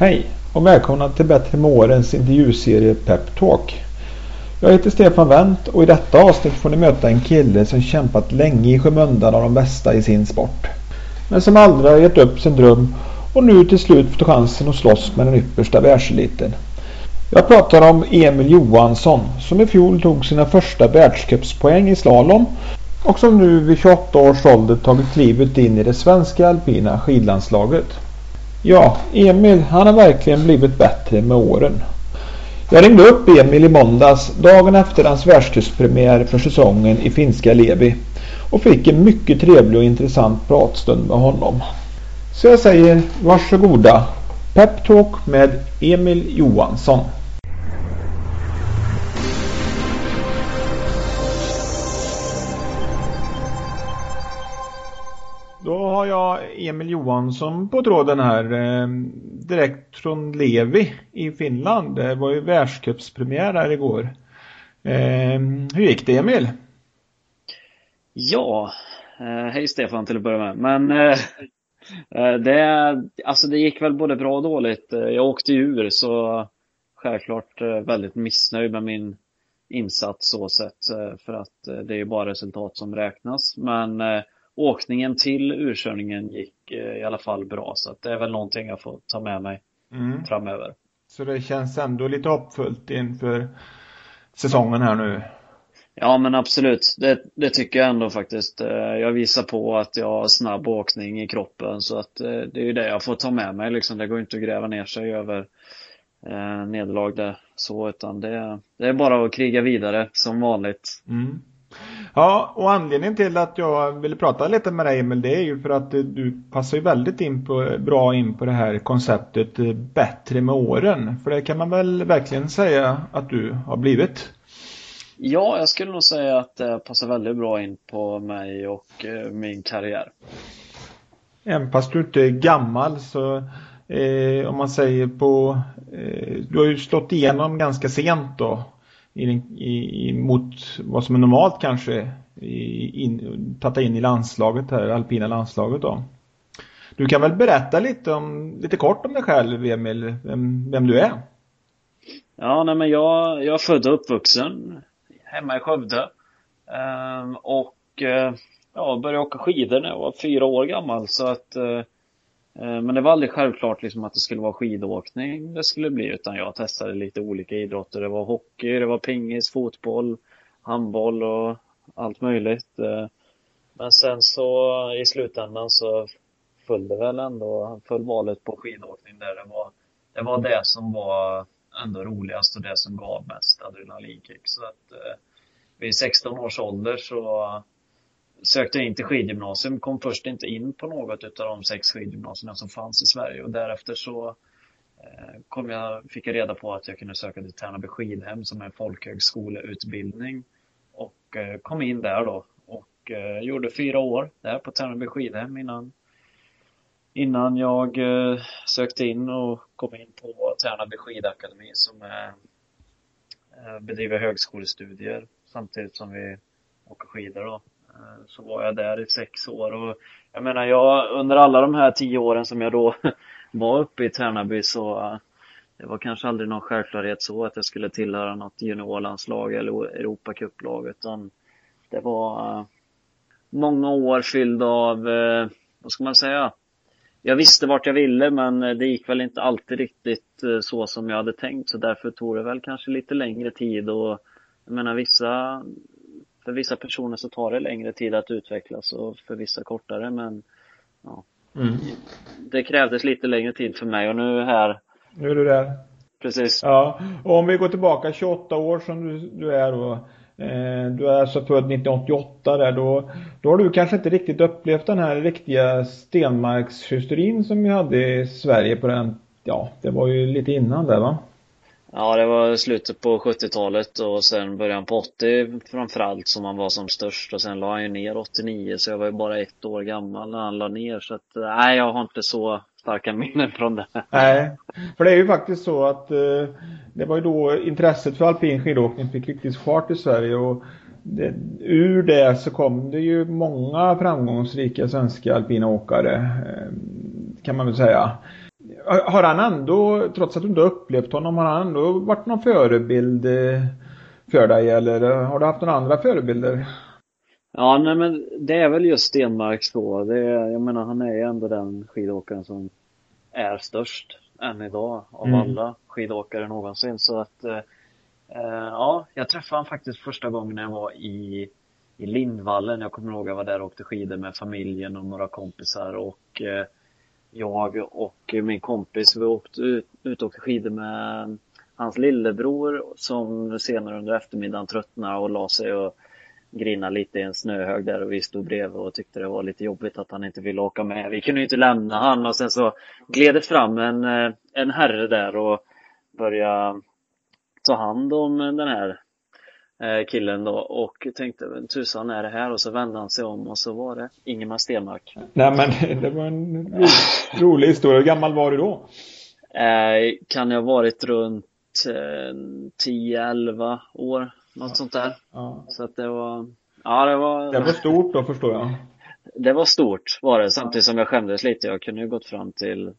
Hej och välkomna till Bättre med årens intervjuserie Pep Talk. Jag heter Stefan Wendt och i detta avsnitt får ni möta en kille som kämpat länge i skymundan av de bästa i sin sport. Men som aldrig har gett upp sin dröm och nu till slut fått chansen att slåss med den yppersta världseliten. Jag pratar om Emil Johansson som i fjol tog sina första världscupspoäng i slalom och som nu vid 28 års ålder tagit klivet in i det svenska alpina skidlandslaget. Ja, Emil han har verkligen blivit bättre med åren. Jag ringde upp Emil i måndags, dagen efter hans världskustpremiär för säsongen i finska Levi och fick en mycket trevlig och intressant pratstund med honom. Så jag säger varsågoda. Peptalk med Emil Johansson. Har jag Emil Johansson på tråden här. Eh, direkt från Levi i Finland. Det var ju världscupspremiär här igår. Eh, hur gick det Emil? Ja, eh, hej Stefan till att börja med. Men det, alltså det gick väl både bra och dåligt. Jag åkte ur så självklart väldigt missnöjd med min insats så sett. För att det är ju bara resultat som räknas. Men åkningen till urkörningen gick eh, i alla fall bra så att det är väl någonting jag får ta med mig mm. framöver. Så det känns ändå lite hoppfullt inför säsongen här nu? Ja men absolut, det, det, tycker jag ändå faktiskt. Eh, jag visar på att jag har snabb åkning i kroppen så att eh, det är ju det jag får ta med mig liksom. Det går inte att gräva ner sig över eh, nederlag där så utan det, det är bara att kriga vidare som vanligt. Mm. Ja, och anledningen till att jag ville prata lite med dig Emil det är ju för att du passar ju väldigt in på, bra in på det här konceptet eh, bättre med åren. För det kan man väl verkligen säga att du har blivit? Ja, jag skulle nog säga att det passar väldigt bra in på mig och eh, min karriär. Även fast du inte är gammal så eh, om man säger på eh, du har ju slått igenom ganska sent då i, i, mot vad som är normalt kanske in, tatta in i landslaget här, alpina landslaget då. Du kan väl berätta lite, om, lite kort om dig själv Emil, vem, vem du är? Ja, nej men jag, jag är född och uppvuxen hemma i Skövde. Ehm, och eh, ja, började åka skidor när jag var fyra år gammal så att Eh, Eh, men det var aldrig självklart liksom att det skulle vara skidåkning det skulle bli utan jag testade lite olika idrotter. Det var hockey, det var pingis, fotboll, handboll och allt möjligt. Eh, men sen så i slutändan så föll det väl ändå, föll valet på skidåkning där det var det var det som var ändå roligast och det som gav mest adrenalinkick. Så att eh, vid 16 års ålder så sökte jag in till skidgymnasium, kom först inte in på något av de sex skidgymnasierna som fanns i Sverige och därefter så eh, kom jag, fick jag reda på att jag kunde söka till Tärnaby skidhem som är en folkhögskoleutbildning och eh, kom in där då och eh, gjorde fyra år där på Tärnaby skidhem innan innan jag sökte in och kom in på Tärnaby skidakademi som är, bedriver högskolestudier samtidigt som vi åker skidor då. Eh, så var jag där i sex år och jag menar jag under alla de här tio åren som jag då var uppe i Tärnaby så eh, det var kanske aldrig någon självklarhet så att jag skulle tillhöra något juniorlandslag eller Europacuplag utan det var eh, många år fyllda av, vad ska man säga, jag visste vart jag ville men det gick väl inte alltid riktigt så som jag hade tänkt så därför tog det väl kanske lite längre tid och jag menar vissa för vissa personer så tar det längre tid att utvecklas och för vissa kortare men ja. Mm. Det krävdes lite längre tid för mig och nu är här. Nu är du där. Precis. Ja, och om vi går tillbaka 28 år som du, du är då. Eh, du är alltså född 1988 där då. Då har du kanske inte riktigt upplevt den här riktiga stenmarkshysterin som vi hade i Sverige på den, ja det var ju lite innan där va? Ja, det var slutet på 70-talet och sen början på 80 framförallt som han var som störst. Och sen la han ju ner 89 så jag var ju bara ett år gammal när han la ner. Så att nej, jag har inte så starka minnen från det. Nej, för det är ju faktiskt så att eh, det var ju då intresset för alpin skidåkning fick riktigt fart i Sverige. Och det, ur det så kom det ju många framgångsrika svenska alpina åkare eh, kan man väl säga har han ändå, trots att du inte upplevt honom, har han ändå varit någon förebild eh, för dig eller har du haft några andra förebilder? Ja, nej men det är väl just Stenmark så. Det är, jag menar, han är ju ändå den skidåkaren som är störst än idag av mm. alla skidåkare någonsin. Så att, eh, eh, ja, jag träffade honom faktiskt första gången när jag var i, i Lindvallen. Jag kommer ihåg att jag var där och åkte skidor med familjen och några kompisar och eh, jag och min kompis, vi åkte ut, ut och åkte skidor med hans lillebror som senare under eftermiddagen tröttnade och la sig och grinade lite i en snöhög där och vi stod bredvid och tyckte det var lite jobbigt att han inte ville åka med. Vi kunde ju inte lämna han och sen så gled det fram en, eh, en herre där och började ta hand om den här killen då och tänkte tusan är det här och så vände han sig om och så var det Ingemar Stenmark. Nej men det var en ro, rolig historia. Hur gammal var du då? Eh, kan jag ha varit runt 10-11 år något sånt där. Ja. Så att det var, ja det var Det var stort då förstår jag. Det var stort var det, samtidigt som jag skämdes lite. Jag kunde ju gått fram till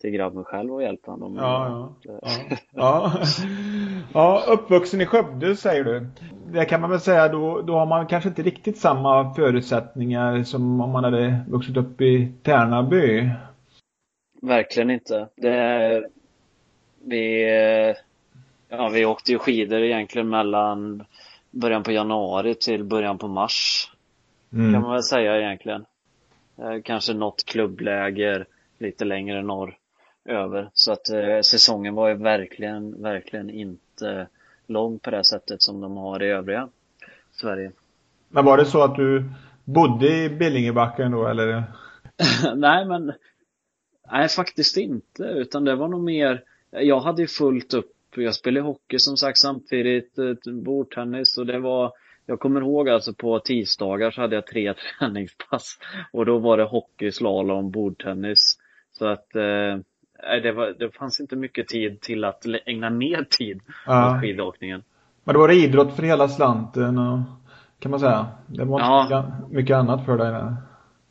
till grabben själv och hjälpt honom. Ja, ja. ja. ja. ja, uppvuxen i Skövde säger du. Det kan man väl säga då, då har man kanske inte riktigt samma förutsättningar som om man hade vuxit upp i Tärnaby. Verkligen inte. Det, vi, Ja, vi åkte ju skidor egentligen mellan början på januari till början på mars. Mm. Kan man väl säga egentligen. Eh, kanske något klubbläger lite längre norr över. Så att eh, säsongen var ju verkligen, verkligen inte lång på det sättet som de har i övriga Sverige. Men var det så att du bodde i Billingebacken då eller? nej men Nej faktiskt inte utan det var nog mer Jag hade ju fullt upp jag spelade hockey som sagt samtidigt, bordtennis och det var jag kommer ihåg alltså på tisdagar så hade jag tre träningspass och då var det hockey, slalom, bordtennis. Så att eh, det, var, det fanns inte mycket tid till att ägna mer tid ja. åt skidåkningen. Men då var det idrott för hela slanten och, kan man säga. Det var ja. mycket annat för dig där.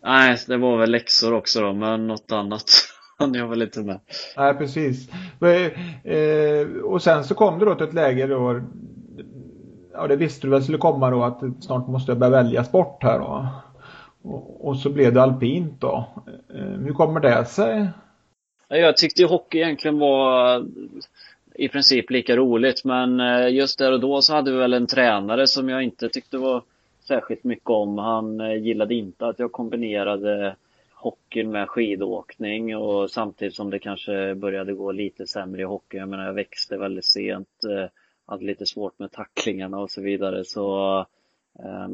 Nej, det var väl läxor också då, men något annat hann jag väl inte med. Nej, precis. Eh, och sen så kom det då till ett läge då ja, det visste du väl skulle komma då att snart måste jag börja välja sport här då. Och, och så blev det alpint då. Eh, hur kommer det sig? Jag tyckte ju hockey egentligen var eh, i princip lika roligt men eh, just där och då så hade vi väl en tränare som jag inte tyckte var särskilt mycket om. Han eh, gillade inte att jag kombinerade hockeyn med skidåkning och samtidigt som det kanske började gå lite sämre i hockey. Jag menar jag växte väldigt sent, hade lite svårt med tacklingarna och så vidare så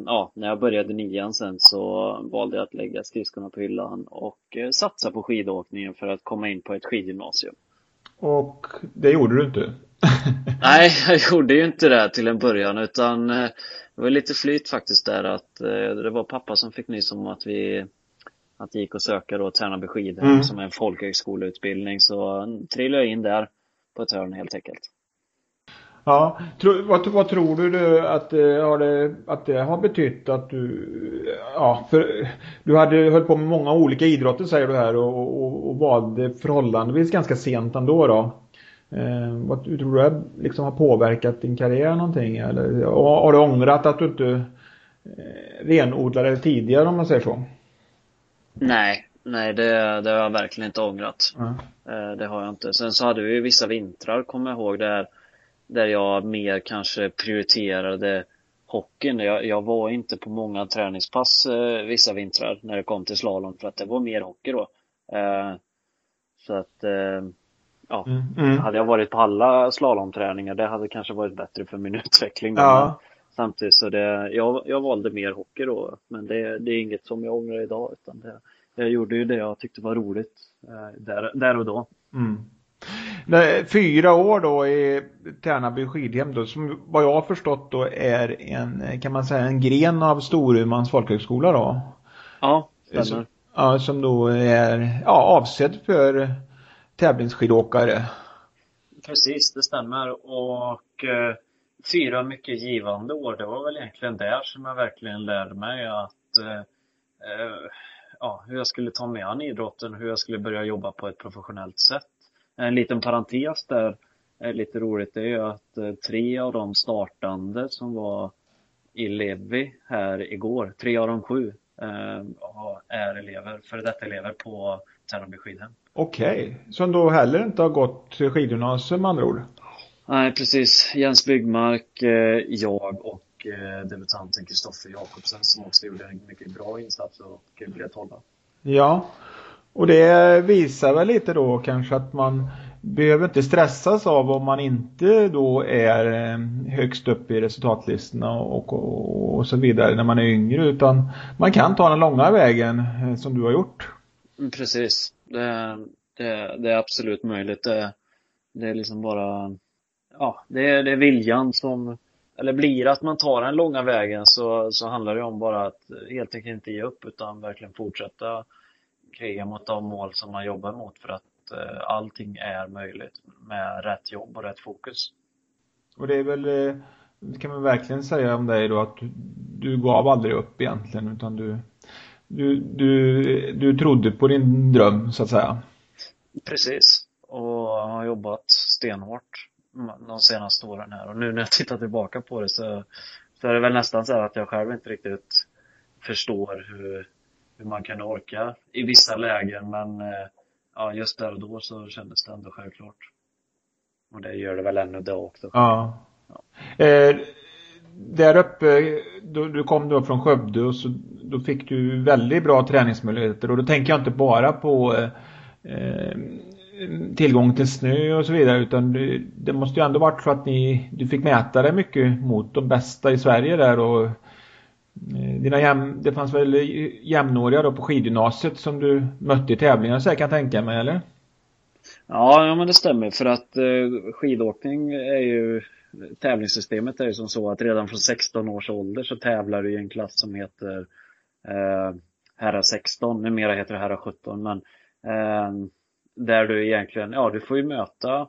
ja, när jag började nian sen så valde jag att lägga skridskorna på hyllan och eh, satsa på skidåkningen för att komma in på ett skidgymnasium. Och det gjorde du inte? Nej, jag gjorde ju inte det till en början utan det var lite flyt faktiskt där att det var pappa som fick nys om att vi att det gick att söka då Tärnaby skidhem mm. som en folkhögskoleutbildning så trillade jag in där på ett hörn helt enkelt. Ja, tro, vad, vad, tror du att, har det, att det har betytt att du, ja, för du hade höll på med många olika idrotter säger du här och, och, och valde förhållandevis ganska sent ändå då. Eh, vad tror du det liksom har påverkat din karriär någonting eller har du ångrat att du inte eh, renodlade tidigare om man säger så? Nej, nej det, det har jag verkligen inte ångrat. Mm. Det har jag inte. Sen så hade vi vissa vintrar, kommer jag ihåg, där, där jag mer kanske prioriterade hockeyn. Jag, jag var inte på många träningspass eh, vissa vintrar när det kom till slalom för att det var mer hockey då. Eh, så att eh, ja, mm, mm. hade jag varit på alla slalomträningar det hade kanske varit bättre för min utveckling. Ja. Samtidigt så det, jag, jag valde mer hockey då, men det, det är inget som jag ångrar idag utan det, jag gjorde ju det jag tyckte var roligt eh, där, där och då. Mm. Fyra år då i Tärnaby skidhem då, som vad jag har förstått då är en, kan man säga, en gren av Storumans folkhögskola då? Ja, stämmer. Som, ja, som då är ja, avsedd för tävlingsskidåkare. Precis, det stämmer och eh, fyra mycket givande år. Det var väl egentligen där som jag verkligen lärde mig att eh, eh, ja, hur jag skulle ta mig an idrotten, hur jag skulle börja jobba på ett professionellt sätt. En liten parentes där är lite roligt, det är ju att eh, tre av de startande som var i Levi här igår, tre av de sju eh, är elever, före detta elever på Tärnaby skidhem. Okej, okay. som då heller inte har gått skidgymnasium med andra ord? Nej, precis. Jens Byggmark, eh, jag och debutanten Kristoffer Jakobsen som också gjorde en mycket bra insats och blev tolva. Ja, och det visar väl lite då kanske att man behöver inte stressas av om man inte då är eh, högst upp i resultatlistorna och, och, och så vidare när man är yngre utan man kan ta den långa vägen eh, som du har gjort. Mm, precis. Det, det, det är absolut möjligt. Det, det, är liksom bara, ja, det är, det är viljan som, eller blir att man tar den långa vägen så, så handlar det om bara att helt enkelt inte ge upp utan verkligen fortsätta kriga mot de mål som man jobbar mot för att eh, allting är möjligt med rätt jobb och rätt fokus. Och det är väl, eh, det kan man verkligen säga om dig då att du, du gav aldrig upp egentligen utan du, du, du, du trodde på din dröm så att säga. Precis. Och har jobbat stenhårt de senaste åren här och nu när jag tittar tillbaka på det så, så är det väl nästan så att jag själv inte riktigt förstår hur, hur man kan orka i vissa lägen men eh, ja, just där och då så kändes det ändå självklart. Och det gör det väl ännu då också. Ja. ja. Eh, där uppe, då, du kom då från Skövde och så, då fick du väldigt bra träningsmöjligheter och då tänker jag inte bara på eh, tillgång till snö och så vidare utan det, det måste ju ändå varit så att ni, du fick mäta dig mycket mot de bästa i Sverige där och Eh, Eh, dina jäm, det fanns väl jämnåriga då på skidgymnasiet som du mötte i tävlingar så jag kan tänka mig eller? Ja, ja men det stämmer. För att eh, skidåkning är ju tävlingssystemet är ju som så att redan från 16 års ålder så tävlar du i en klass som heter eh, herrar 16, numera heter det herrar 17 men eh, där du egentligen, ja du får ju möta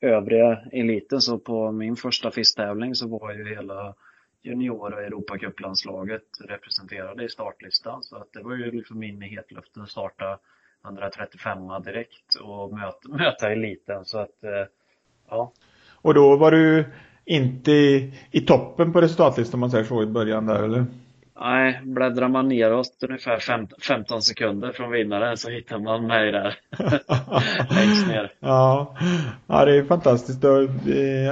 övriga eliten. Så på min första fisktävling så var ju hela junior och Europacuplandslaget representerade i startlistan. Så att det var ju liksom in i hetluften att starta 135 direkt och möta, möta eliten. Så att, eh, ja. Och då var du inte i, i toppen på resultatlistan om man säger så i början där eller? Nej, bläddrar man neråt ungefär 15 sekunder från vinnaren så hittar man mig där. Längst ner. Ja. ja, det är fantastiskt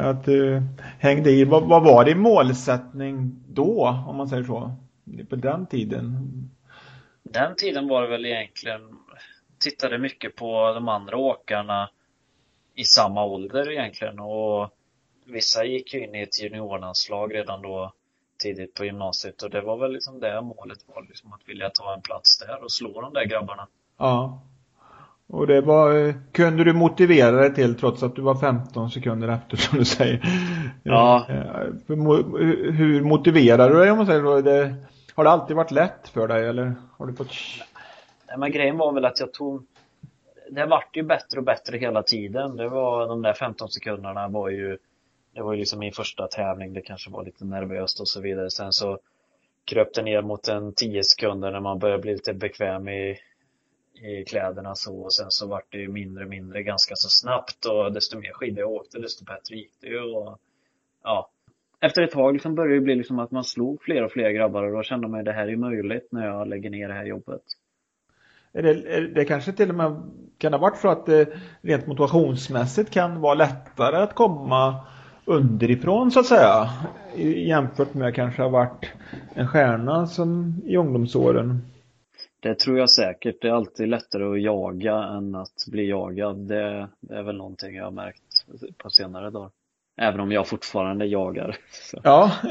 att du hängde i. Vad, vad var din målsättning då, om man säger så? På den tiden? Den tiden var det väl egentligen, tittade mycket på de andra åkarna i samma ålder egentligen och vissa gick ju in i ett juniorlandslag redan då tidigt på gymnasiet och det var väl liksom det målet var liksom att vilja ta en plats där och slå de där grabbarna. Ja. Och det var, kunde du motivera dig till trots att du var 15 sekunder efter som du säger? Ja. Hur motiverar du dig om man säger så? Det, har det alltid varit lätt för dig eller har du fått? Nej men grejen var väl att jag tog Det vart ju bättre och bättre hela tiden. Det var de där 15 sekunderna var ju det var ju liksom min första tävling, det kanske var lite nervöst och så vidare. Sen så kröp det ner mot en 10 sekunder när man började bli lite bekväm i, i kläderna så och sen så vart det ju mindre och mindre ganska så snabbt och desto mer skidor jag åkte desto bättre gick det ju och ja. Efter ett tag liksom började det bli liksom att man slog fler och fler grabbar och då kände man att det här är möjligt när jag lägger ner det här jobbet. Är det, är det kanske till och med kan det ha varit så att det rent motivationsmässigt kan vara lättare att komma underifrån så att säga. Jämfört med kanske ha varit en stjärna som i ungdomsåren. Det tror jag säkert. Det är alltid lättare att jaga än att bli jagad. Det, är väl någonting jag har märkt på senare dagar. Även om jag fortfarande jagar. Så. Ja.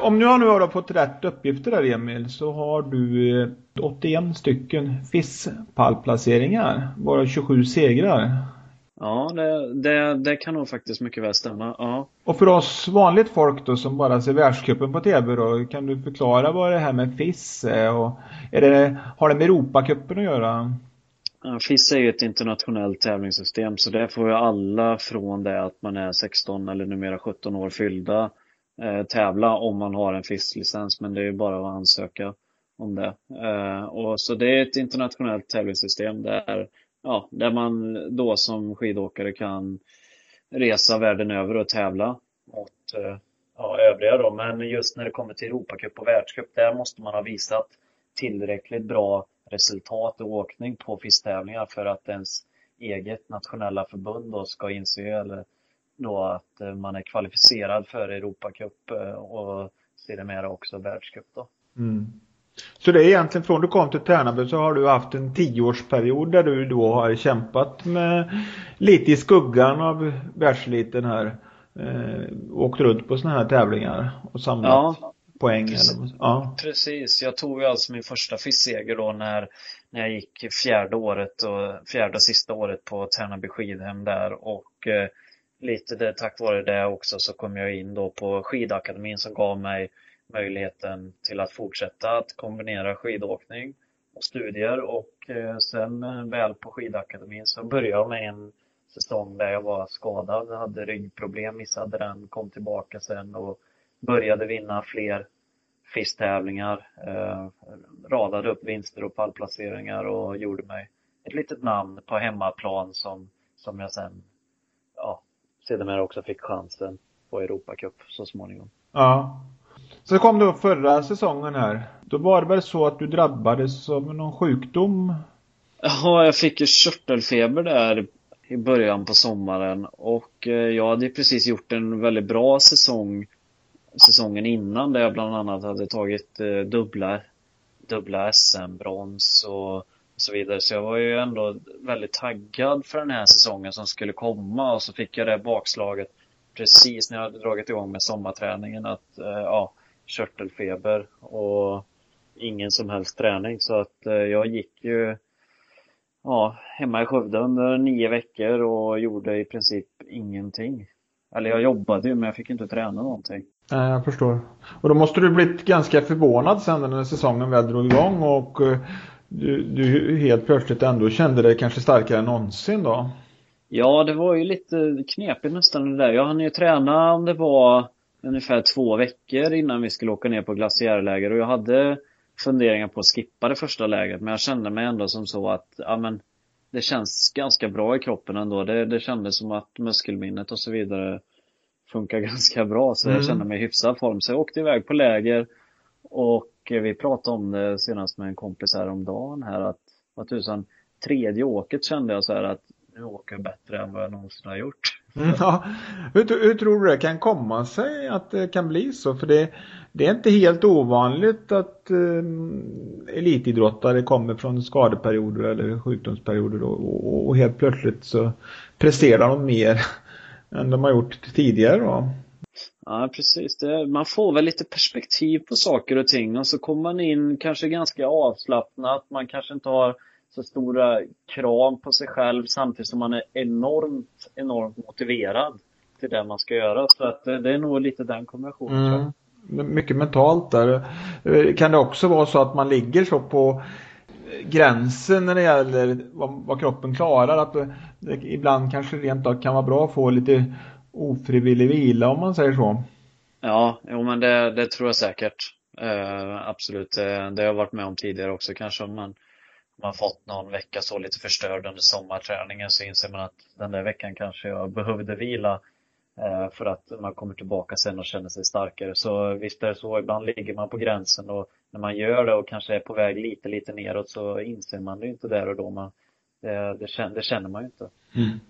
Om nu har nu fått rätt uppgifter där Emil så har du 81 eh, stycken FIS-pallplaceringar, bara 27 segrar. Ja, det, det, det, kan nog faktiskt mycket väl stämma. Ja. Och för oss vanligt folk då som bara ser världscupen på tv då, kan du förklara vad det här med FIS är och är det, har det med Europacupen att göra? FIS är ju ett internationellt tävlingssystem så det får ju alla från det att man är 16 eller numera 17 år fyllda eh, tävla om man har en FIS-licens men det är ju bara att ansöka om det. Eh, och så det är ett internationellt tävlingssystem där ja, där man då som skidåkare kan resa världen över och tävla mot eh, ja, övriga då. Men just när det kommer till Europacup och världscup, där måste man ha visat tillräckligt bra resultat och åkning på fisttävlingar för att ens eget nationella förbund då ska inse eller då att eh, man är kvalificerad för Europacup eh, och sedermera också världscup då. Mm. Så det är egentligen från du kom till Tärnaby så har du haft en tioårsperiod där du då har kämpat med lite i skuggan av världseliten här. Eh, åkt runt på sådana här tävlingar och samlat ja, poäng. Precis. Eller, ja. precis. Jag tog ju alltså min första FIS-seger då när, när jag gick fjärde året och fjärde och sista året på Tärnaby skidhem där och eh, lite det, tack vare det också så kom jag in då på skidakademin som gav mig möjligheten till att fortsätta att kombinera skidåkning och studier och eh, sen eh, väl på skidakademin så började jag med en säsong där jag var skadad, hade ryggproblem, missade den, kom tillbaka sen och började vinna fler FIS-tävlingar, eh, radade upp vinster och pallplaceringar och gjorde mig ett litet namn på hemmaplan som, som jag sen ja, sedermera också fick chansen på Europacup så småningom. Ja. Så kom då förra säsongen här. Då var det väl så att du drabbades av någon sjukdom? Ja, jag fick ju körtelfeber där i början på sommaren och eh, jag hade precis gjort en väldigt bra säsong säsongen innan där jag bland annat hade tagit eh, dubbla, dubbla SM-brons och och så vidare. Så jag var ju ändå väldigt taggad för den här säsongen som skulle komma och så fick jag det bakslaget precis när jag hade dragit igång med sommarträningen att, eh, ja, körtelfeber och ingen som helst träning. Så att eh, jag gick ju, ja, hemma i Skövde under nio veckor och gjorde i princip ingenting. Eller jag jobbade ju men jag fick inte träna någonting. Nej, jag förstår. Och då måste du blivit ganska förvånad sen när säsongen väl drog igång och eh, du, du helt plötsligt ändå kände dig kanske starkare än någonsin då? Ja, det var ju lite knepigt nästan det där. Jag hann ju träna om det var ungefär två veckor innan vi skulle åka ner på glaciärläger och jag hade funderingar på att skippa det första lägret men jag kände mig ändå som så att, ja men det känns ganska bra i kroppen ändå. Det, det kändes som att muskelminnet och så vidare funkar ganska bra så mm. jag kände mig i hyfsad form. Så jag åkte iväg på läger och vi pratade om det senast med en kompis häromdagen här att, vad tusan, tredje åket kände jag så här att nu åker jag bättre än vad jag någonsin har gjort. Mm, ja. Hur, hur, tror du det kan komma sig att det kan bli så? För det, det är inte helt ovanligt att eh, elitidrottare kommer från skadeperioder eller sjukdomsperioder och, och, och helt plötsligt så presterar de mer än de har gjort tidigare då. Ja, precis. Det, man får väl lite perspektiv på saker och ting och så kommer man in kanske ganska avslappnat. Man kanske inte har så stora krav på sig själv samtidigt som man är enormt, enormt motiverad till det man ska göra. Så att det, det är nog lite den kombinationen. Mm. Mycket mentalt där. Kan det också vara så att man ligger så på gränsen när det gäller vad, vad kroppen klarar? Att det, ibland kanske rent av kan vara bra att få lite ofrivillig vila om man säger så. Ja, jo men det, det tror jag säkert. Uh, absolut, det, det har jag varit med om tidigare också. Kanske man, man fått någon vecka så lite förstörd under sommarträningen så inser man att den där veckan kanske jag behövde vila eh, för att man kommer tillbaka sen och känner sig starkare. Så visst är det så, ibland ligger man på gränsen och när man gör det och kanske är på väg lite, lite neråt så inser man det inte där och då. Man, det, det, känner, det känner man ju inte. Mm.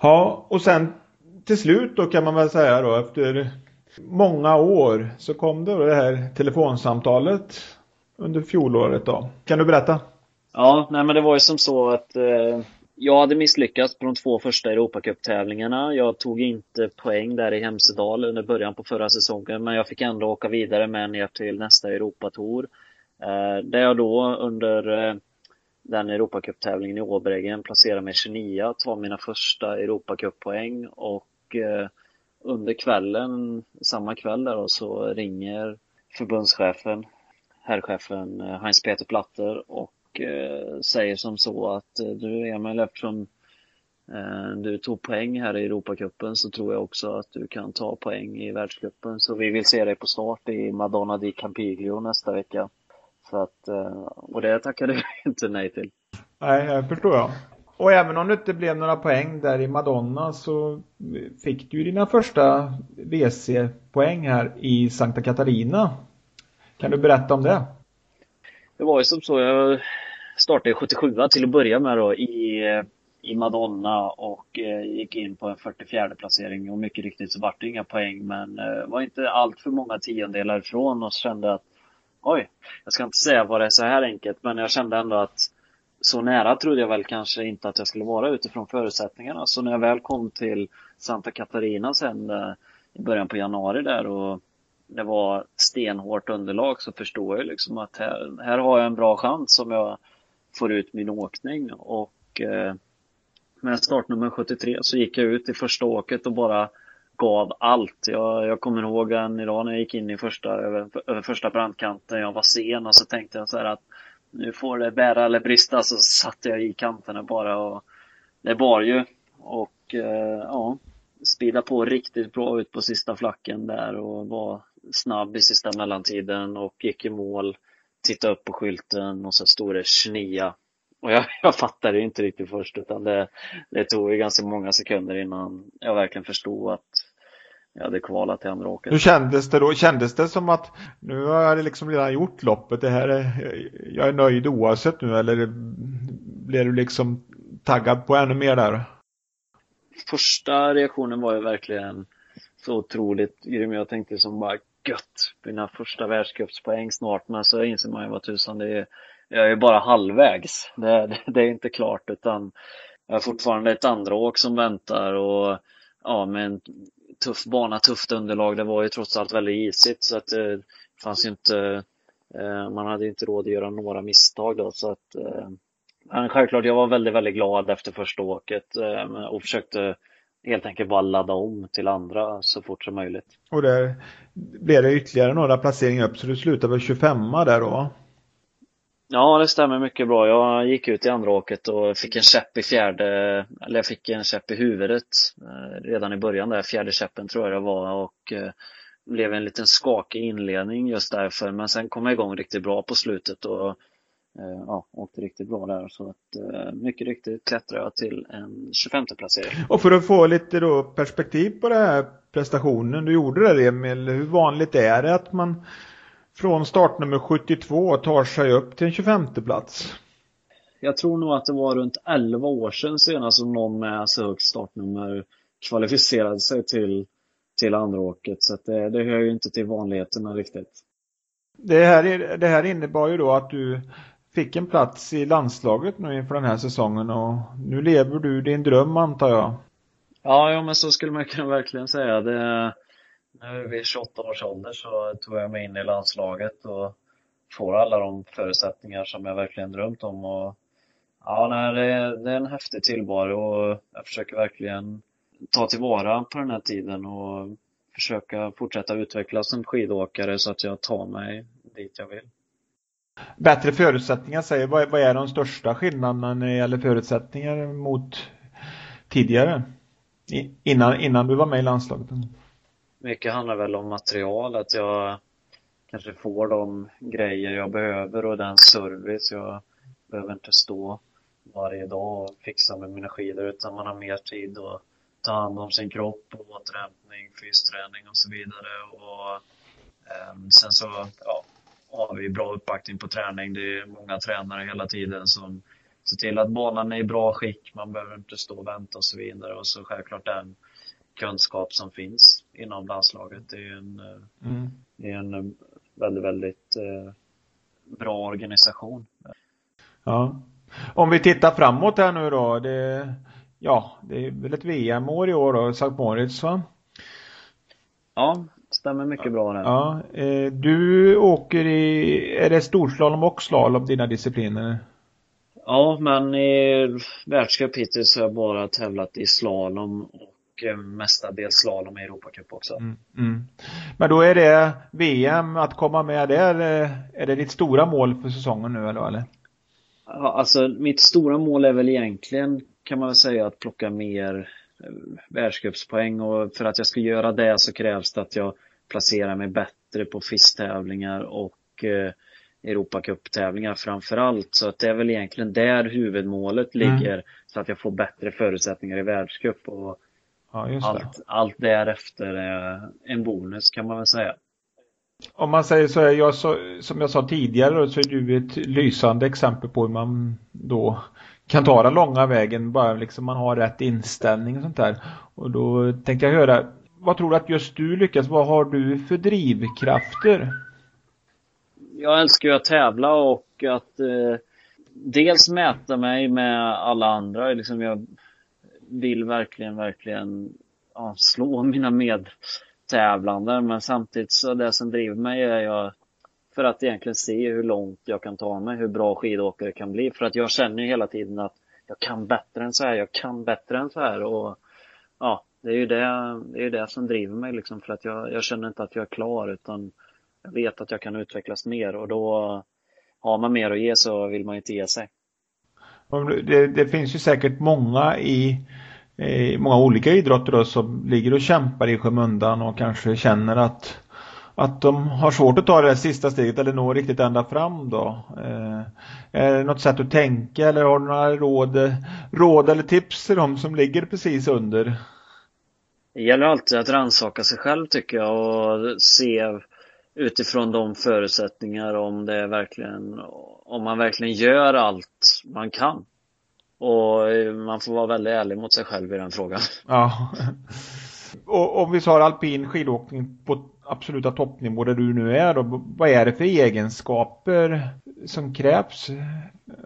Ja, och sen till slut då kan man väl säga då efter många år så kom då det här telefonsamtalet under fjolåret då. Kan du berätta? Ja, nej men det var ju som så att eh, jag hade misslyckats på de två första Europacup-tävlingarna. Jag tog inte poäng där i Hemsedal under början på förra säsongen men jag fick ändå åka vidare med ner till nästa Europatour. Eh, där jag då under eh, den Europacup-tävlingen i Åbrägen placerade mig 29, tar mina första Europacup-poäng och eh, under kvällen, samma kväll där då, så ringer förbundschefen, herrchefen eh, Heinz-Peter Platter och eh, säger som så att eh, du Emil, eftersom eh, du tog poäng här i Europacupen så tror jag också att du kan ta poäng i världscupen. Så vi vill se dig på start i Madonna di Campiglio nästa vecka. Så att, och det tackade vi inte nej till. Nej, jag förstår jag. och även om det inte blev några poäng där i Madonna så fick du dina första WC-poäng här i Santa Catarina. Kan du berätta om det? Det var ju som så, jag startade 77 till att börja med då i, eh, i Madonna och eh, gick in på en 44 placering och mycket riktigt så vart det inga poäng men eh, var inte allt för många tiondelar ifrån och kände att oj, jag ska inte säga vad det är så här enkelt men jag kände ändå att så nära trodde jag väl kanske inte att jag skulle vara utifrån förutsättningarna. Så när jag väl kom till Santa Catarina sen eh, i början på januari där och det var stenhårt underlag så förstår jag liksom att här, här har jag en bra chans som jag får ut min åkning. Och eh, med startnummer 73 så gick jag ut i första åket och bara gav allt. Jag, jag kommer ihåg en idag när jag gick in i första, över, över första brandkanten. Jag var sen och så tänkte jag så här att nu får det bära eller brista. Så satte jag i kanterna bara och det bar ju. Och eh, ja, spida på riktigt bra ut på sista flacken där och var snabb i sista mellantiden och gick i mål. Tittade upp på skylten och så stod det Schnia. Och jag, jag fattade inte riktigt först utan det, det tog ju ganska många sekunder innan jag verkligen förstod att jag hade kvalat till andra åket. Hur kändes det då? Kändes det som att nu har jag liksom redan gjort loppet, det här är, jag är nöjd oavsett nu eller blev du liksom taggad på ännu mer där? Första reaktionen var ju verkligen så otroligt grym. Jag tänkte som bara gött, mina första världscupspoäng snart. Men så inser man ju vad tusan det är. Jag är bara halvvägs. Det, det, det är inte klart utan jag har fortfarande ett andra åk som väntar och ja, med en tuff bana, tufft underlag. Det var ju trots allt väldigt isigt så att eh, det fanns ju inte, eh, man hade inte råd att göra några misstag då så att eh, men självklart, jag var väldigt, väldigt glad efter första åket och försökte helt enkelt bara ladda om till andra så fort som möjligt. Och där blev det ytterligare några placeringar upp så du slutade väl 25 där då? Ja, det stämmer mycket bra. Jag gick ut i andra åket och fick en käpp i fjärde, eller jag fick en käpp i huvudet eh, redan i början där, fjärde käppen tror jag det var och eh, blev en liten skakig inledning just därför men sen kom jag igång riktigt bra på slutet och ja, åkte riktigt bra där så att mycket riktigt klättrade jag till en 25 placering. Och för att få lite då perspektiv på den här prestationen du gjorde där Emil, hur vanligt är det att man från startnummer 72 tar sig upp till en 25 plats. Jag tror nog att det var runt 11 år sedan senast som någon med så högt startnummer kvalificerade sig till, till andra åket. Så det, det hör ju inte till vanligheterna riktigt. Det här, det här innebar ju då att du fick en plats i landslaget nu inför den här säsongen och nu lever du din dröm antar jag? Ja, ja men så skulle man kunna verkligen säga. Det, nu vid 28 års ålder så tog jag mig in i landslaget och får alla de förutsättningar som jag verkligen drömt om. Och, ja, nej, det, det är en häftig tillvaro och jag försöker verkligen ta tillvara på den här tiden och försöka fortsätta utvecklas som skidåkare så att jag tar mig dit jag vill. Bättre förutsättningar säger, vad, vad är de största skillnaderna när det gäller förutsättningar mot tidigare? innan, innan du var med i landslaget? mycket handlar väl om material, att jag kanske får de grejer jag behöver och den service. Jag behöver inte stå varje dag och fixa med mina skidor utan man har mer tid att ta hand om sin kropp och återhämtning, fysträning och så vidare. Och, eh, sen så ja, har vi bra uppbackning på träning. Det är många tränare hela tiden som ser till att banan är i bra skick. Man behöver inte stå och vänta och så vidare. Och så självklart den kunskap som finns inom landslaget. Det är en, mm. det är en eh, väldigt, väldigt eh, bra organisation. Ja. Om vi tittar framåt här nu då. Det, ja, det är väl ett VM-år i år då, Sankt Moritz va? Ja, stämmer mycket bra där. Ja, du åker i, är det storslalom och slalom dina discipliner? Ja, men i världscup hittills har jag bara tävlat i slalom och eh, mestadels slalom i Europacup också. Mm, mm. Men då är det VM att komma med där, är det ditt stora mål för säsongen nu eller? eller? Ja, alltså mitt stora mål är väl egentligen kan man väl säga att plocka mer eh, världscupspoäng och för att jag ska göra det så krävs det att jag placerar mig bättre på FIS-tävlingar och eh, Europacup-tävlingar framförallt. Så att det är väl egentligen där huvudmålet mm. ligger. Mm. Så att jag får bättre förutsättningar i världscup. Och ja, allt, allt därefter är en bonus kan man väl säga. Om man säger så, är jag som jag sa tidigare så är du ett lysande exempel på hur man då kan ta den långa vägen bara liksom man har rätt inställning och sånt där. Och då tänkte jag höra, vad tror du att just du lyckas? Vad har du för drivkrafter? Jag älskar ju att tävla och att eh, dels mäta mig med alla andra. Liksom jag vill verkligen, verkligen ja, slå mina medtävlande. Men samtidigt så det som driver mig är jag för att egentligen se hur långt jag kan ta mig, hur bra skidåkare kan bli. För att jag känner ju hela tiden att jag kan bättre än så här, jag kan bättre än så här. Och ja, det är ju det, det, är ju det som driver mig liksom. För att jag, jag känner inte att jag är klar utan jag vet att jag kan utvecklas mer och då har man mer att ge så vill man inte ge sig. Det, det finns ju säkert många i, i många olika idrotter då, som ligger och kämpar i skymundan och kanske känner att att de har svårt att ta det sista steget eller nå riktigt ända fram då. Eh, är det något sätt att tänka eller har du några råd, råd eller tips till dem som ligger precis under? Det gäller alltid att rannsaka sig själv tycker jag och se utifrån de förutsättningar om det är verkligen, om man verkligen gör allt man kan. Och man får vara väldigt ärlig mot sig själv i den frågan. Ja. Och om vi tar alpin skidåkning på absoluta toppnivå där du nu är då, vad är det för egenskaper som krävs eh,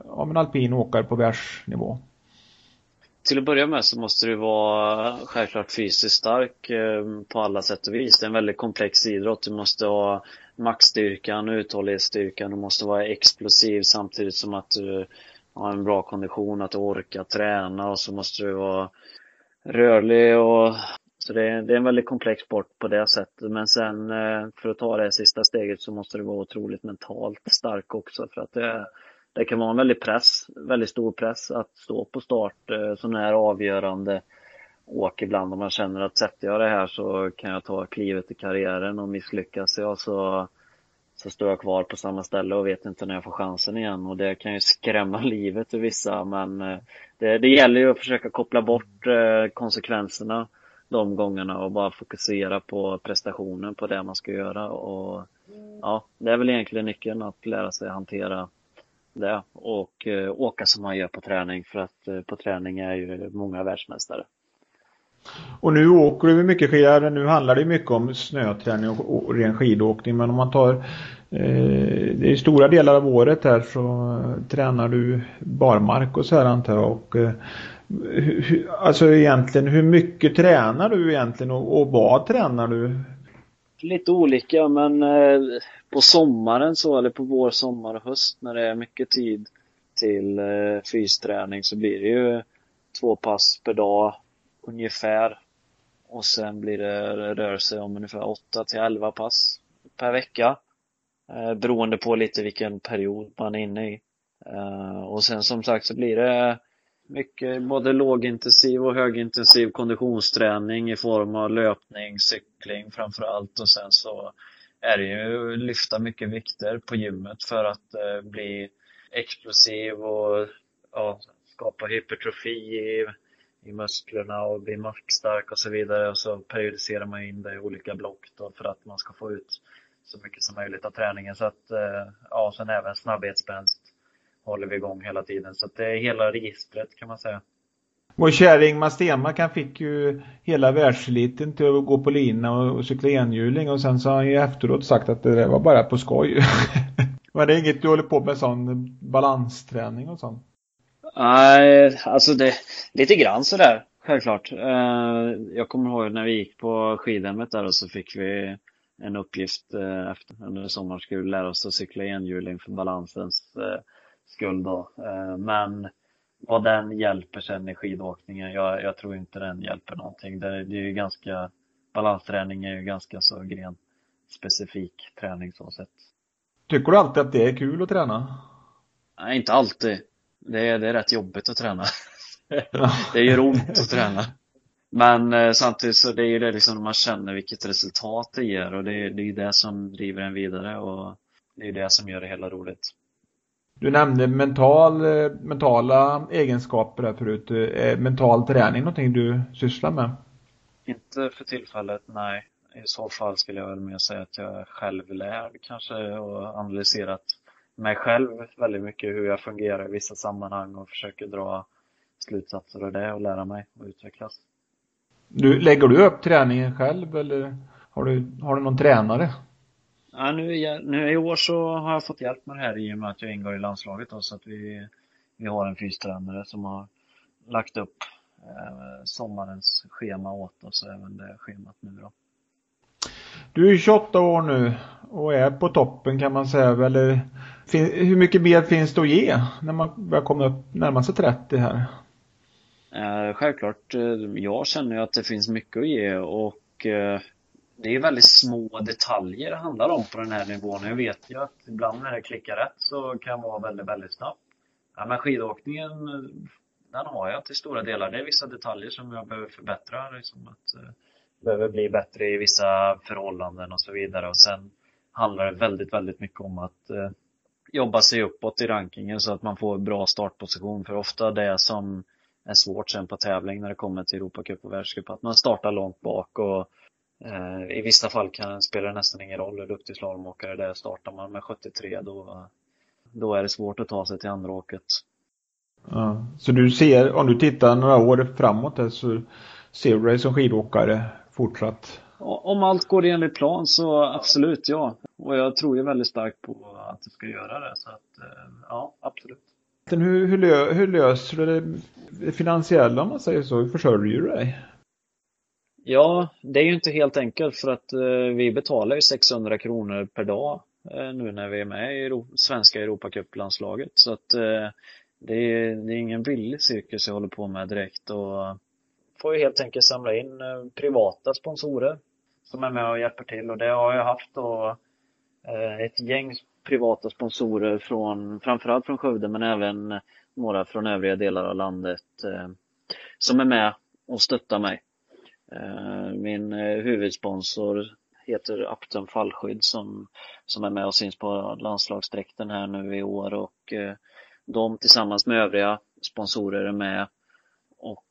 av en alpin åkare på världsnivå? Till att börja med så måste du vara eh, självklart fysiskt stark eh, på alla sätt och vis. Det är en väldigt komplex idrott. Du måste ha maxstyrkan, uthållighetsstyrkan, du måste vara explosiv samtidigt som att du har en bra kondition, att du orkar träna och så måste du vara rörlig och så det är, det är en väldigt komplex sport på det sättet. Men sen eh, för att ta det sista steget så måste du vara otroligt mentalt stark också. För att det, det kan vara en väldigt press, väldigt stor press att stå på start eh, sådana här avgörande åk ibland. Om man känner att sätter jag det här så kan jag ta klivet i karriären och misslyckas. Jag så, så står jag kvar på samma ställe och vet inte när jag får chansen igen. Och det kan ju skrämma livet ur vissa. Men eh, det, det gäller ju att försöka koppla bort konsekvenserna de gångerna och bara fokusera på prestationen, på det man ska göra. Och ja, det är väl egentligen nyckeln att lära sig hantera det och eh, åka som man gör på träning för att eh, på träning är ju många världsmästare. Och nu åker du mycket skidor, nu handlar det mycket om snöträning och, ren skidåkning men om man tar eh, det är stora delar av året här så tränar du barmark och så här antar jag och alltså egentligen hur mycket tränar du egentligen och, och vad tränar du? Lite olika men eh, på sommaren så eller på vår, sommar och höst när det är mycket tid till eh, fysträning så blir det ju två pass per dag ungefär. Och sen blir det rör sig om ungefär 8 till 11 pass per vecka. Eh, beroende på lite vilken period man är inne i. Eh, och sen som sagt så blir det mycket både lågintensiv och högintensiv konditionsträning i form av löpning, cykling framför allt. och sen så är det ju lyfta mycket vikter på gymmet för att eh, bli explosiv och ja, skapa hypertrofi i, i musklerna och bli maxstark och så vidare. Och så periodiserar man in det i olika block då för att man ska få ut så mycket som möjligt av träningen. Så att eh, ja, sen även snabbhetsspänst håller vi igång hela tiden. Så det är hela registret kan man säga. Vår kära Ingmar Stenmark han fick ju hela världseliten till att gå på lina och, och cykla enhjuling och sen så har han ju efteråt sagt att det där var bara på skoj. var det inget du håller på med sån balansträning och sånt? Nej, alltså det, lite grann sådär, självklart. Eh, jag kommer ihåg när vi gick på skidhemmet där och så fick vi en uppgift eh, efter, under sommaren skulle vi lära oss att cykla enhjuling för balansens skull då. Eh, men vad den hjälper sen i skidåkningen, jag, jag tror inte den hjälper någonting. Det, det är ju ganska, balansträning är ju ganska så gren specifik träning så sett. Tycker du alltid att det är kul att träna? Nej, inte alltid. Det är, det är rätt jobbigt att träna. det gör ont att träna. Men eh, samtidigt så det är ju det liksom man känner vilket resultat det ger och det, det är ju det som driver en vidare och det är ju det som gör det hela roligt. Du nämnde mental, mentala egenskaper här förut. Är mental träning någonting du sysslar med? Inte för tillfället, nej. I så fall skulle jag väl mer säga att jag är självlärd kanske och analyserat mig själv väldigt mycket hur jag fungerar i vissa sammanhang och försöker dra slutsatser av det och lära mig och utvecklas. Du, lägger du upp träningen själv eller har du, har du någon tränare? Ja, nu, nu i år så har jag fått hjälp med det här i och med att jag ingår i landslaget då, så att vi, vi har en fystränare som har lagt upp eh, sommarens schema åt oss, även det schemat nu då. Du är 28 år nu och är på toppen kan man säga. Eller, hur mycket mer finns det att ge när man börjar komma upp, närma sig 30 här? Eh, självklart, eh, jag känner att det finns mycket att ge och eh, det är väldigt små detaljer det handlar om på den här nivån. Jag vet ju att ibland när det klickar rätt så kan det vara väldigt, väldigt snabbt. Ja, men skidåkningen, den har jag till stora delar. Det är vissa detaljer som jag behöver förbättra. Liksom att, eh, behöver bli bättre i vissa förhållanden och så vidare. Och sen handlar det väldigt, väldigt mycket om att eh, jobba sig uppåt i rankingen så att man får bra startposition. För ofta det som är svårt sen på tävling när det kommer till Europacup och världscup, att man startar långt bak och i vissa fall kan spelar det nästan ingen roll hur duktig slalomåkare det är. Startar man med 73 då, då är det svårt att ta sig till andra åket. Ja, så du ser, om du tittar några år framåt där, så ser du dig som skidåkare fortsatt? Om allt går enligt plan så absolut ja. Och jag tror ju väldigt starkt på att det ska göra det. Så att eh, ja, absolut. Hur, hur, lö, hur löser du det finansiella om man säger så? Hur försörjer du dig? Ja, det är ju inte helt enkelt för att eh, vi betalar ju 600 kronor per dag eh, nu när vi är med i Euro svenska Europacuplandslaget. Så att eh, det, är, det är ingen billig cirkus jag håller på med direkt och får ju helt enkelt samla in privata sponsorer som är med och hjälper till och det har jag haft då ett gäng privata sponsorer från framförallt från Skövde men även några från övriga delar av landet som är med och stöttar mig. Eh, min eh, huvudsponsor heter Upton Fallskydd som, som är med och syns på landslagsdräkten här nu i år och eh, de tillsammans med övriga sponsorer är med och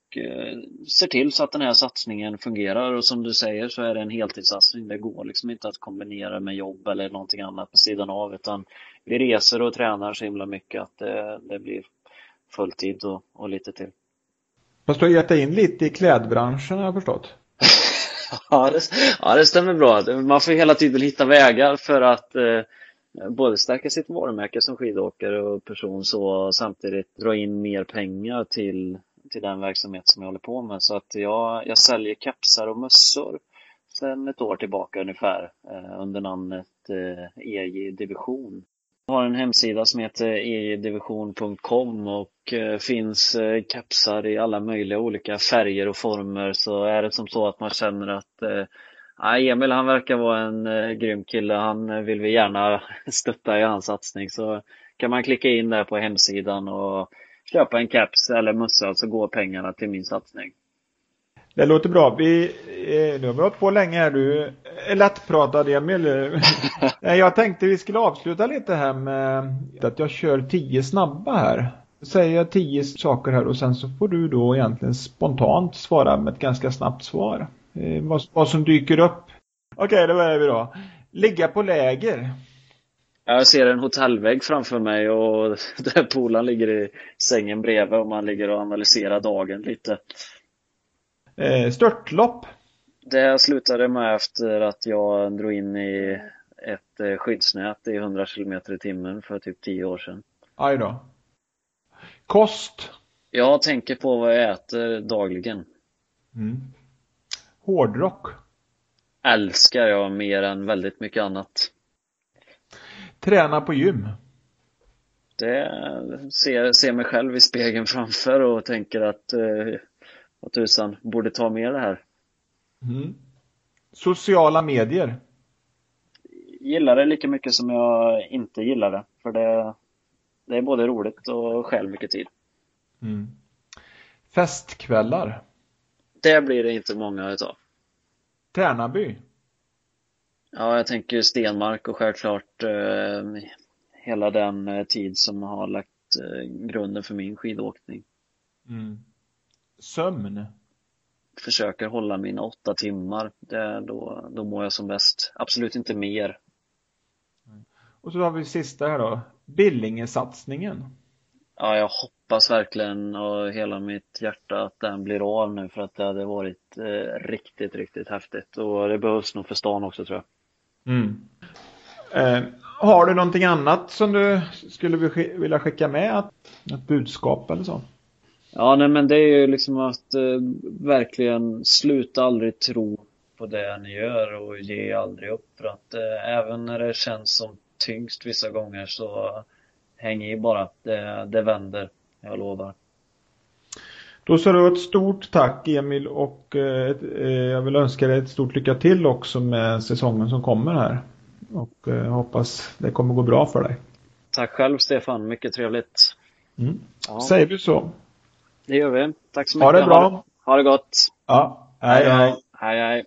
ser till så att den här satsningen fungerar och som du säger så är det en heltidssatsning. Det går liksom inte att kombinera med jobb eller någonting annat på sidan av utan vi reser och tränar så himla mycket att det, det blir fulltid och, och lite till. Fast du har gett dig in lite i klädbranschen har jag förstått. ja, det, ja, det stämmer bra. Man får hela tiden hitta vägar för att eh, både stärka sitt varumärke som skidåkare och person så samtidigt dra in mer pengar till till den verksamhet som jag håller på med. Så att jag, jag säljer kepsar och mössor sedan ett år tillbaka ungefär eh, under namnet eh, EJ Division. Jag har en hemsida som heter ejdivision.com och eh, finns eh, kapsar kepsar i alla möjliga olika färger och former. Så är det som så att man känner att eh, ah, Emil han verkar vara en eh, grym kille, han eh, vill vi gärna stötta i hans satsning. Så kan man klicka in där på hemsidan och köpa en caps eller mössa så går pengarna till min satsning. Det låter bra. Vi, eh, nu har vi hållit på länge här. Du är lättpratad Emil. jag tänkte vi skulle avsluta lite här med att jag kör tio snabba här. Säger jag tio saker här och sen så får du då egentligen spontant svara med ett ganska snabbt svar. Eh, vad, vad som dyker upp. Okej, okay, då börjar vi då. Ligga på läger. Jag ser en hotellvägg framför mig och där polaren ligger i sängen bredvid och man ligger och analyserar dagen lite. Eh, störtlopp? Det slutade med efter att jag drog in i ett eh, skyddsnät i 100 km i timmen för typ 10 år sedan. Aj då. Kost? Jag tänker på vad jag äter dagligen. Mm. Hårdrock? Älskar jag mer än väldigt mycket annat. Träna på gym? Det ser, ser mig själv i spegeln framför och tänker att eh, vad tusan, borde ta med det här. Mm. Sociala medier? Gillar det lika mycket som jag inte gillar det. För det, det är både roligt och stjäl mycket tid. Mm. Festkvällar? Det blir det inte många utav. Tärnaby? Ja, jag tänker Stenmark och självklart eh, hela den eh, tid som har lagt eh, grunden för min skidåkning. Mm. Sömn? Försöker hålla mina åtta timmar. Det, då, då mår jag som bäst. Absolut inte mer. Och så har vi sista här då. Billingesatsningen. Ja, jag hoppas verkligen och hela mitt hjärta att den blir av nu för att det hade varit eh, riktigt, riktigt häftigt och det behövs nog för stan också tror jag. Mm. Eh, har du någonting annat som du skulle vilja skicka med? Ett budskap eller så? Ja, nej men det är ju liksom att eh, verkligen sluta aldrig tro på det ni gör och ge aldrig upp för att eh, även när det känns som tyngst vissa gånger så häng i bara. Det, det vänder, jag lovar. Då så då ett stort tack Emil och eh, eh, jag vill önska dig ett stort lycka till också med säsongen som kommer här. Och eh, hoppas det kommer gå bra för dig. Tack själv Stefan, mycket trevligt. Mm. Ja. Säger vi så. Det gör vi. Tack så mycket. Ha det bra. Ha det, gott. Ja, hej hej. Hej hej.